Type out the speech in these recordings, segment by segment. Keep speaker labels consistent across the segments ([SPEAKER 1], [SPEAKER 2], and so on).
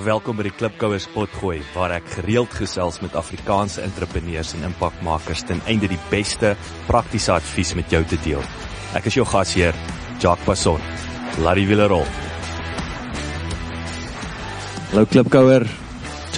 [SPEAKER 1] Welkom by die Klipkouers Potgooi waar ek gereeld gesels met Afrikaanse entrepreneurs en impakmakers ten einde die beste praktiese advies met jou te deel. Ek is jou gasheer, Jacques Passon. Larry Villarol. Hallo Klipkouer.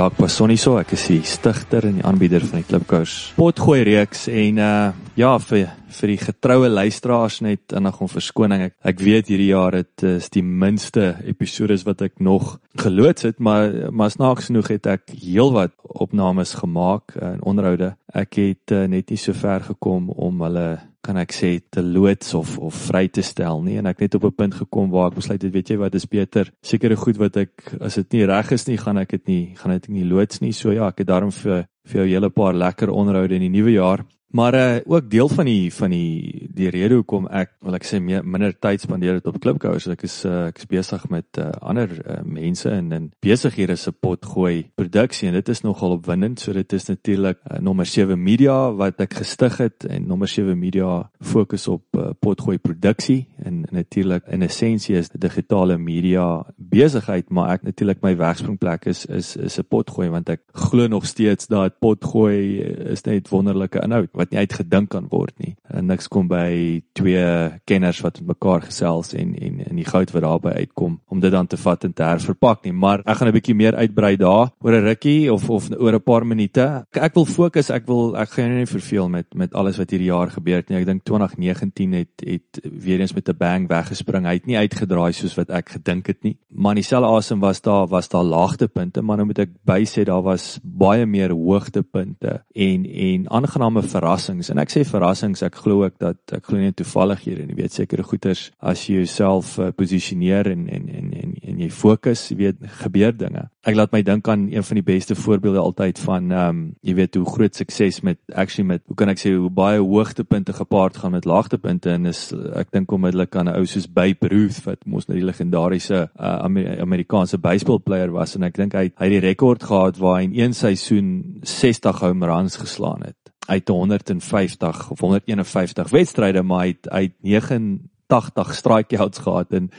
[SPEAKER 1] Jacques Passon hier so. Ek is die stigter en die aanbieder van die Klipkouers Potgooi reeks en uh ja, vir vir die getroue luisteraars net innig om verskoning. Ek, ek weet hierdie jaar dit is die minste episodes wat ek nog geloods het, maar maar snaaks genoeg het ek heelwat opnames gemaak en onderhoude. Ek het uh, net nie so ver gekom om hulle kan ek sê te loods of of vry te stel nie. En ek net op 'n punt gekom waar ek besluit het weet jy wat is beter. Sekere goed wat ek as dit nie reg is nie gaan ek dit nie gaan dit nie loods nie. So ja ek het daarom vir vir jou 'n hele paar lekker onderhoude in die nuwe jaar Maar uh ook deel van die van die die rede hoekom ek wil ek sê meer minder tyd spandeer het op klipkouers ek is uh, ek is besig met uh, ander uh, mense en in besighede se pot gooi produksie en dit is nogal opwindend. So dit is natuurlik uh, nommer 7 media wat ek gestig het en nommer 7 media fokus op uh, pot gooi produksie. En, en natuurlik in essensie is digitale media besigheid maar ek natuurlik my wegspringplek is is is 'n pot gooi want ek glo nog steeds dat pot gooi is net wonderlike inhoud wat nie uitgedink kan word nie. En niks kom by twee kenners wat met mekaar gesels en en en die goud wat daarby uitkom om dit dan te vat en te herverpak nie. Maar ek gaan 'n bietjie meer uitbrei daar oor 'n rukkie of of oor 'n paar minute. Ek, ek wil fokus, ek wil ek gaan nie verveel met met alles wat hierdie jaar gebeur het nie. Ek dink 2019 het het weer eens met 'n bang weggespring. Hy het nie uitgedraai soos wat ek gedink het nie. Maar dieselfde asem was daar was daar laagtepunte, maar nou moet ek bysê daar was baie meer hoogtepunte en en aangename verrassings. En ek sê verrassings ek glo ook dat ek glo nie toevallighede nie. Weet sekere goeters as jy jouself uh, posisioneer en en en en en jy fokus jy weet gebeur dinge. Ek laat my dink aan een van die beste voorbeelde altyd van ehm um, jy weet hoe groot sukses met actually met hoe kan ek sê hoe baie hoogtepunte gepaard gaan met laagtepunte en is ek dink onmiddellik aan 'n ou soos Babe Ruth wat mos nou die legendariese uh, Amer Amerikaanse baseballspeler was en ek dink hy hy het die rekord gehad waar hy in een seisoen 60 home runs geslaan het uit 150 of 151 wedstryde maar hy het uit 89 strikeouts gehad en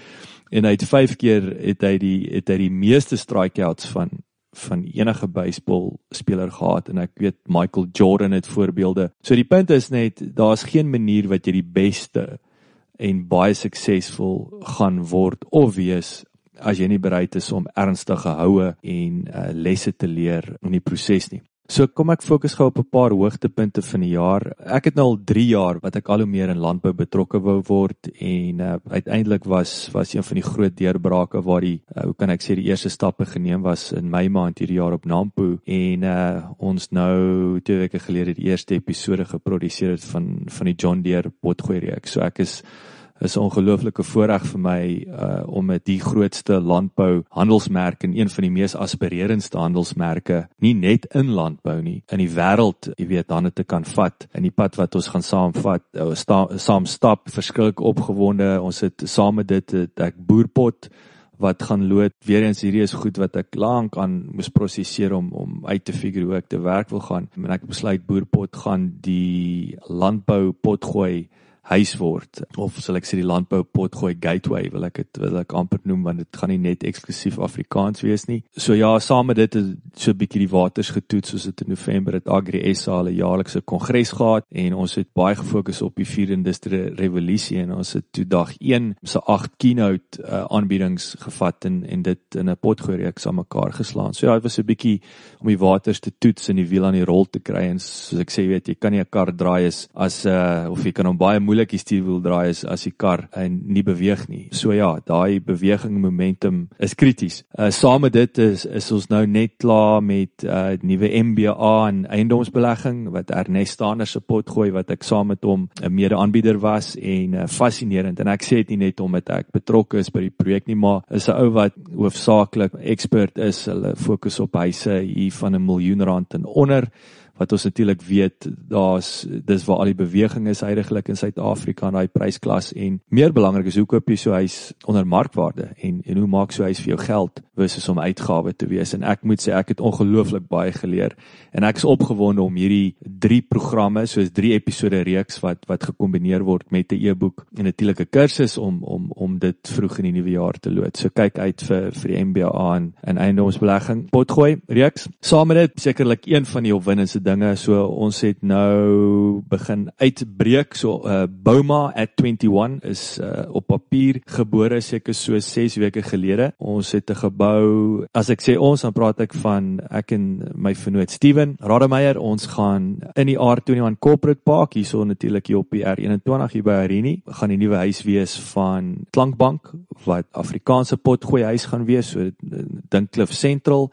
[SPEAKER 1] en hy het 5 keer het hy die het hy die meeste strikeouts van van enige baseball speler gehad en ek weet Michael Jordan het voorbeelde. So die punt is net daar's geen manier wat jy die beste en baie suksesvol gaan word of wees as jy nie bereid is om ernstige houe en uh, lesse te leer in die proses nie. So kom ek fokus gou op 'n paar hoogtepunte van die jaar. Ek het nou al 3 jaar wat ek al hoe meer in landbou betrokke wou word en uh, uiteindelik was was een van die groot deurbrake waar die uh, hoe kan ek sê die eerste stappe geneem was in Mei maand hierdie jaar op Nampo en uh, ons nou twee weke gelede die eerste episode geproduseer het van van die John Deere potgooi reeks. So ek is is 'n ongelooflike voorreg vir my uh om met die grootste landbou handelsmerk en een van die mees aspirerendste handelsmerke nie net in landbou nie in die wêreld, jy weet, dan te kan vat in die pad wat ons gaan saamvat, uh, sta, saam stap, verskillik opgewonde. Ons het saam met dit ek boerpot wat gaan lood. Weer eens hierdie is goed wat ek lank aan moes prosesseer om om uit te figure hoe ek te werk wil gaan. En ek besluit boerpot gaan die landbou pot gooi huis word of sal ek sê die landbou potgooi gateway wil ek dit wil ek amper noem want dit gaan nie net eksklusief Afrikaans wees nie. So ja, saam met dit het so 'n bietjie die waters getoets soos dit in November het Agri SA 'n jaarlikse kongres gehad en ons het baie gefokus op die vierde industrie revolusie en ons het toe dag 1 se 8 keynote uh, aanbiedings gevat en en dit in 'n potgooi reeks aan mekaar geslaan. So ja, dit was 'n bietjie om die waters te toets en die wiel aan die rol te kry en soos ek sê weet jy kan nie 'n kar draai as uh, of jy kan hom baie moeilik die stuurwiel draai as as die kar nie beweeg nie. So ja, daai beweging momentum is krities. Uh saam met dit is is ons nou net klaar met uh nuwe MBA en eiendomsbelegging wat Ernest Stander se pot gooi wat ek saam met hom 'n mede-aanbieder was en uh, fascinerend en ek sê dit nie net omdat ek betrokke is by die projek nie, maar is 'n ou wat hoofsaaklik ekspert is. Hulle fokus op huise hier van 'n miljoen rand en onder wat ons natuurlik weet daar's dis waar al die beweging is heidaglik in Suid-Afrika in daai prysklas en meer belangrik is hoe koop jy so huis onder markwaarde en en hoe maak so huis vir jou geld versus om uitgawe te wees en ek moet sê ek het ongelooflik baie geleer en ek is opgewonde om hierdie drie programme soos drie episode reeks wat wat gekombineer word met 'n e-boek en natuurlik 'n kursus om om om dit vroeg in die nuwe jaar te lood. So kyk uit vir vir die MBA en in eiendomsbelegging. Potgooi reeks. Saam met dit sekerlik een van die opwindendste dinge. So ons het nou begin uitbreek. So uh Bouma at 21 is uh op papier gebore seker so 6 weke gelede. Ons het 'n gebou. As ek sê ons dan praat ek van ek en my vernoot Steven Rademeier. Ons gaan in die R21 Corporate Park hierso natuurlik hier op die R21 hier by Arini gaan die nuwe huis wees van Klankbank wat Afrikaanse potgooi huis gaan wees. So dink Cliff Central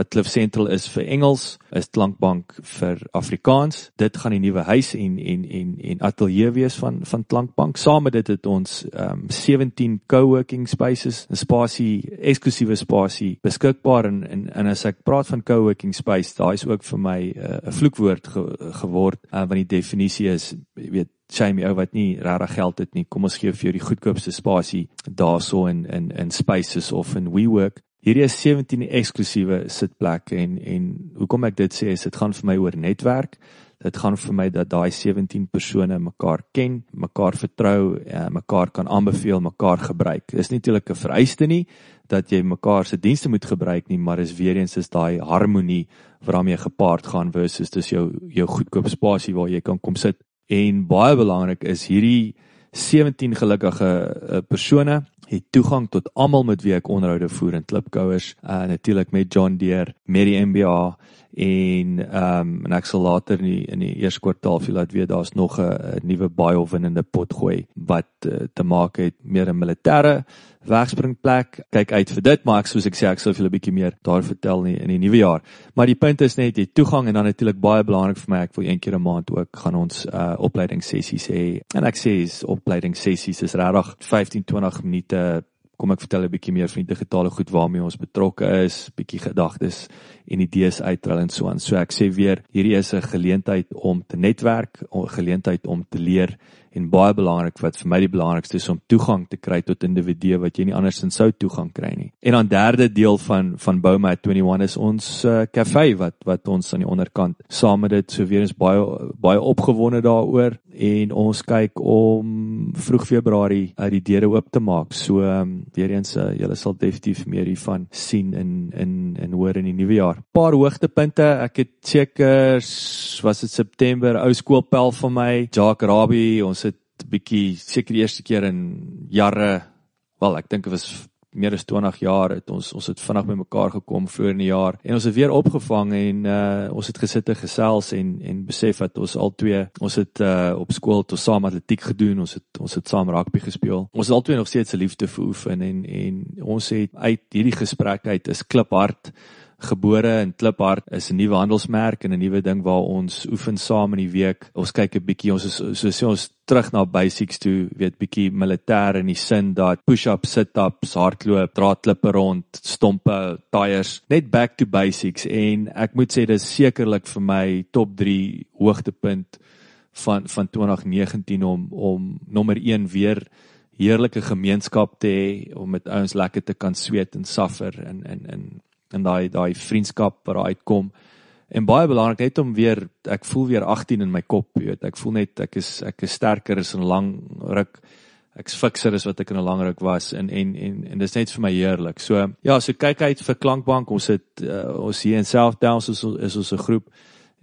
[SPEAKER 1] wat Cliff Central is vir Engels, is Klankbank vir Afrikaans. Dit gaan die nuwe huis en en en en ateljee wees van van Klankbank. Saam met dit het ons um 17 co-working spaces, 'n spasie, eksklusiewe spasie beskikbaar en, en en as ek praat van co-working space, daai is ook vir my uh, 'n uh, vloekwoord ge, geword uh, want die definisie is, jy weet Jamie ou wat nie regtig geld het nie. Kom ons gee vir jou die goedkoopste spasie daarso in in in spaces of in WeWork. Hierdie is 17 eksklusiewe sitplekke en en hoekom ek dit sê is dit gaan vir my oor netwerk. Dit gaan vir my dat daai 17 persone mekaar ken, mekaar vertrou, eh, mekaar kan aanbeveel, mekaar gebruik. Dis nie natuurlik 'n vereiste nie dat jy mekaar se dienste moet gebruik nie, maar is weer eens is daai harmonie waarmee gepaard gaan versus dis jou jou goedkoop spasie waar jy kan kom sit. En baie belangrik is hierdie 17 gelukkige uh, persone het toegang tot almal met wie ek onderhoude voer in klipkouers, uh natuurlik met John Deere, met die MBA en ehm um, en ek sal later in die, in die eerste kwartaal vir laat weet daar's nog 'n nuwe baie opwindende pot gooi wat uh, te maak het meer 'n militêre wegspringplek. Kyk uit vir dit, maar ek soos ek sê ek sal julle 'n bietjie meer daar vertel nie in die nuwe jaar. Maar die punt is net jy toegang en dan natuurlik baie belangrik vir my ek wil een keer 'n maand ook gaan ons uh opleidingssessies hê. En ek sê is opleidingssessies is regtig 15 20 minute kom ek vertel 'n bietjie meer van die digitale goed waarmee ons betrokke is, bietjie gedagtes en idees uitrol en so aan. So ek sê weer, hierdie is 'n geleentheid om te netwerk, 'n geleentheid om te leer en baie belangrik wat vir my die belangrikste is om toegang te kry tot individue wat jy nie andersins sou toegang kry nie. En dan derde deel van van Bouma 21 is ons uh, kafee wat wat ons aan die onderkant saam met dit so weer eens baie baie opgewonde daaroor en ons kyk om vroeg Februarie uit die deure oop te maak. So um, weer eens uh, julle sal definitief meer hiervan sien in in in hoor in die nuwe jaar. Paar hoogtepunte, ek het seker was dit September ou skoolpel vir my, Jacques Rabie, ons bietjie seker die eerste keer in jare, wel ek dink dit was meer as 20 jaar het ons ons het vinnig bymekaar gekom vroeër in die jaar. En ons het weer opgevang en uh ons het gesit en gesels en en besef dat ons al twee ons het uh op skool tot saam atletiek gedoen ons het ons het saam rugby gespeel. Ons het albei nog steeds 'n liefde vir oefen en en ons het uit hierdie gesprek uit is kliphard gebore in Kliphard is 'n nuwe handelsmerk en 'n nuwe ding waar ons oefen saam in die week. Ons kyk 'n bietjie ons is so sê ons terug na basics toe, weet bietjie militêr in die sin dat push-up, sit-ups, hardloop, dra klippe rond, stompe, tyres, net back to basics en ek moet sê dis sekerlik vir my top 3 hoogtepunt van van 2019 om om nommer 1 weer heerlike gemeenskap te hê om met ouens lekker te kan sweet en suffer en en en en daai daai vriendskap wat daar uitkom. En baie belangrik net om weer ek voel weer 18 in my kop, jy weet. Ek voel net ek is ek is sterker as 'n lang ruk. Ek's fikser as wat ek in 'n lang ruk was en en en en dis net vir my heerlik. So ja, so kyk uit vir Klankbank. Ons het uh, ons hier in South Downs is, is ons 'n groep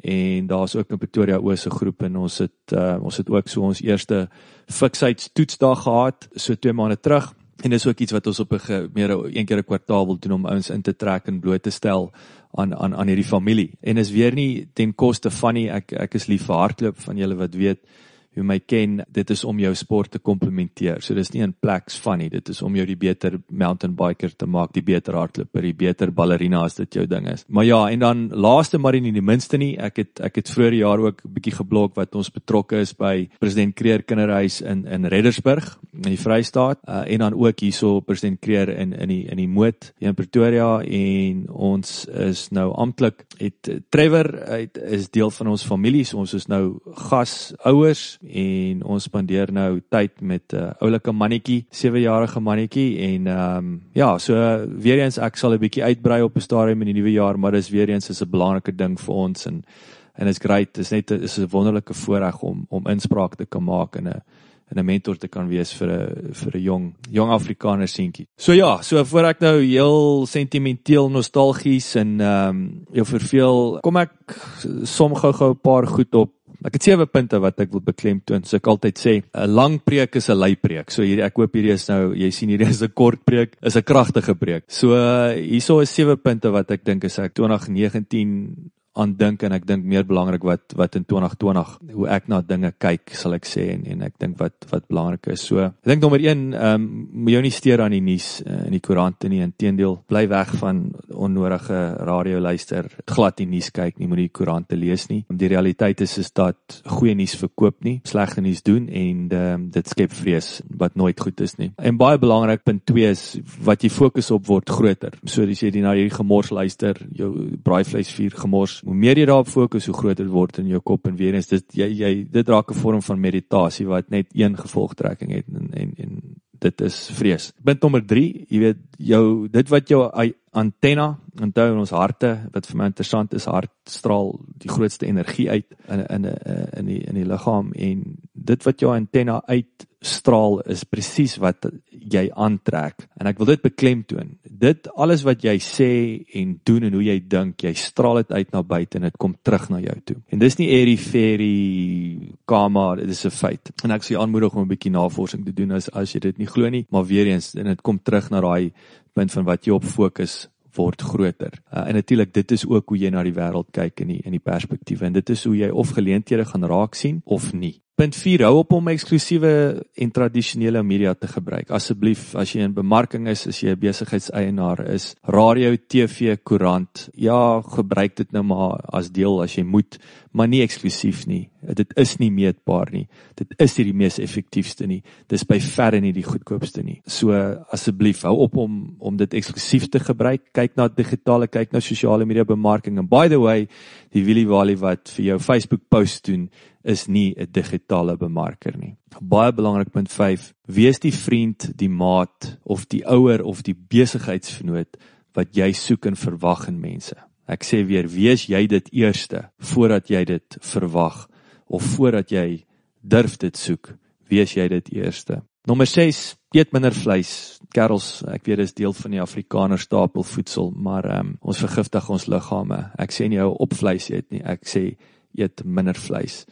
[SPEAKER 1] en daar's ook 'n Pretoria Oos se groep en ons het uh, ons het ook so ons eerste fiksheidstoetsdag gehad so 2 maande terug En dis ook iets wat ons op 'n meer een keer 'n kwartaal wil doen om ouens in te trek en bloot te stel aan aan aan hierdie familie. En is weer nie ten koste van nie ek ek is lief vir hardloop van julle wat weet wie my ken, dit is om jou sport te komplementeer. So dis nie 'n pleks van nie, dit is om jou die beter mountain biker te maak, die beter hardloper, die beter ballerina as dit jou ding is. Maar ja, en dan laaste maar nie die minste nie, ek het ek het vroeër jaar ook 'n bietjie geblok wat ons betrokke is by President Kreer Kinderhuis in in Reddersburg in die Vrystaat uh, en dan ook hierso president Kreer in in die in die Moot in Pretoria en ons is nou amptelik het Trevor het, is deel van ons familie so ons is nou gasouers en ons spandeer nou tyd met 'n uh, oulike mannetjie 7 jarige mannetjie en ehm um, ja so weer eens ek sal 'n bietjie uitbrei op 'n stadium in die nuwe jaar maar dis weer eens is 'n belangrike ding vir ons en en it's great. Dit is net is 'n wonderlike voorreg om om inspraak te kan maak in 'n en 'n mentor te kan wees vir 'n vir 'n jong jong Afrikaner seentjie. So ja, so voor ek nou heel sentimenteel nostalgies en ehm um, jou verveel, kom ek som gou-gou 'n paar goed op. Ek het sewe punte wat ek wil beklemtoon. So ek altyd sê, 'n lang preek is 'n lei preek. So hierdie ek hoop hierdie is nou, jy sien hierdie is 'n kort preek, is 'n kragtige preek. So uh, hierso is sewe punte wat ek dink is ek 2019 aan dink en ek dink meer belangrik wat wat in 2020 hoe ek na dinge kyk sal ek sê en en ek dink wat wat belangrik is. So ek dink nommer 1 ehm um, moet jou nie steur aan die nuus uh, in die koerante nie. Inteendeel, bly weg van onnodige radio luister. Glad nie nuus kyk nie, moet die koerante lees nie. Die realiteit is is dat goeie nuus verkoop nie, slegte nuus doen en ehm um, dit skep vrees wat nooit goed is nie. En baie belangrik punt 2 is wat jy fokus op word groter. So as jy na hierdie gemors luister, jou braaivleisvuur gemors hoe meer jy daarop fokus, hoe groter word in jou kop en weer eens dit jy jy dit raak 'n vorm van meditasie wat net een gevolgtrekking het en en en dit is vrees. Punt nommer 3, jy weet jou dit wat jou antenna onthou in ons harte wat vir my interessant is hart straal die grootste energie uit in in in die in die liggaam en dit wat jou antenna uitstraal is presies wat jy aantrek en ek wil dit beklemtoon dit alles wat jy sê en doen en hoe jy dink, jy straal dit uit na buite en dit kom terug na jou toe. En dis nie airy fairy karma, dit is 'n feit. En ek sê jy aanmoedig om 'n bietjie navorsing te doen as as jy dit nie glo nie, maar weer eens en dit kom terug na daai punt van wat jy op fokus word groter. Uh, en natuurlik dit is ook hoe jy na die wêreld kyk in die in die perspektiewe en dit is hoe jy of geleenthede gaan raak sien of nie. Punt 4 hou op om eksklusiewe en tradisionele media te gebruik. Asseblief, as jy in bemarking is, as jy 'n besigheidseienaar is, radio, TV, koerant, ja, gebruik dit nou maar as deel as jy moet, maar nie eksklusief nie. Dit is nie meetbaar nie. Dit is nie die mees effektiefste nie. Dis by verre nie die goedkoopste nie. So asseblief, hou op om om dit eksklusief te gebruik. Kyk na digitale, kyk na sosiale media bemarking. And by the way, die Willie Wally wat vir jou Facebook post doen, is nie 'n digitale bemarker nie. Baie belangrik punt 5: Wees die vriend, die maat of die ouer of die besigheidsvenoot wat jy soek en verwag in mense. Ek sê weer, wees jy dit eerste voordat jy dit verwag of voordat jy durf dit soek, wees jy dit eerste. Nommer 6: Eet minder vleis. Kerels, ek weet dis deel van die Afrikaner stapelvoedsel, maar um, ons vergiftig ons liggame. Ek sê nie hou op vleis eet nie. Ek sê eet minder vleis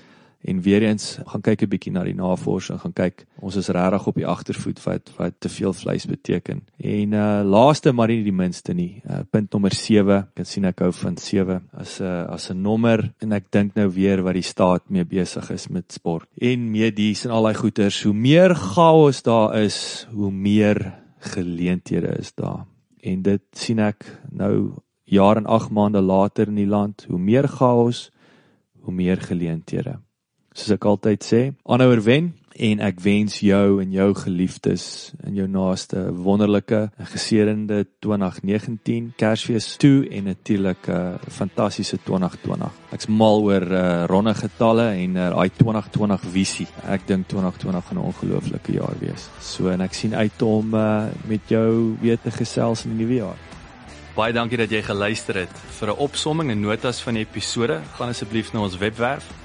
[SPEAKER 1] en weer eens gaan kyk 'n bietjie na die navorsing, gaan kyk ons is regtig op die agtervoet wat wat te veel vleis beteken. En uh laaste maar nie die minste nie, uh, punt nommer 7, ek kan sien ek hou van 7 as 'n uh, as 'n nommer en ek dink nou weer wat die staat mee besig is met sport en medies en al daai goeters, hoe meer chaos daar is, hoe meer geleenthede is daar. En dit sien ek nou jaar en 8 maande later in die land, hoe meer chaos, hoe meer geleenthede soos ek altyd sê, aanhouer wen en ek wens jou en jou geliefdes en jou naaste wonderlike geseënde 2019 Kersfees toe en natuurlik 'n fantastiese 2020. Ek's mal oor uh, ronde getalle en uh, daai uh, 2020 visie. Ek dink 2020 gaan 'n ongelooflike jaar wees. So en ek sien uit om uh, met jou weer te gesels in die nuwe jaar. Baie dankie dat jy geluister het. Vir 'n opsomming en notas van die episode, gaan asseblief na ons webwerf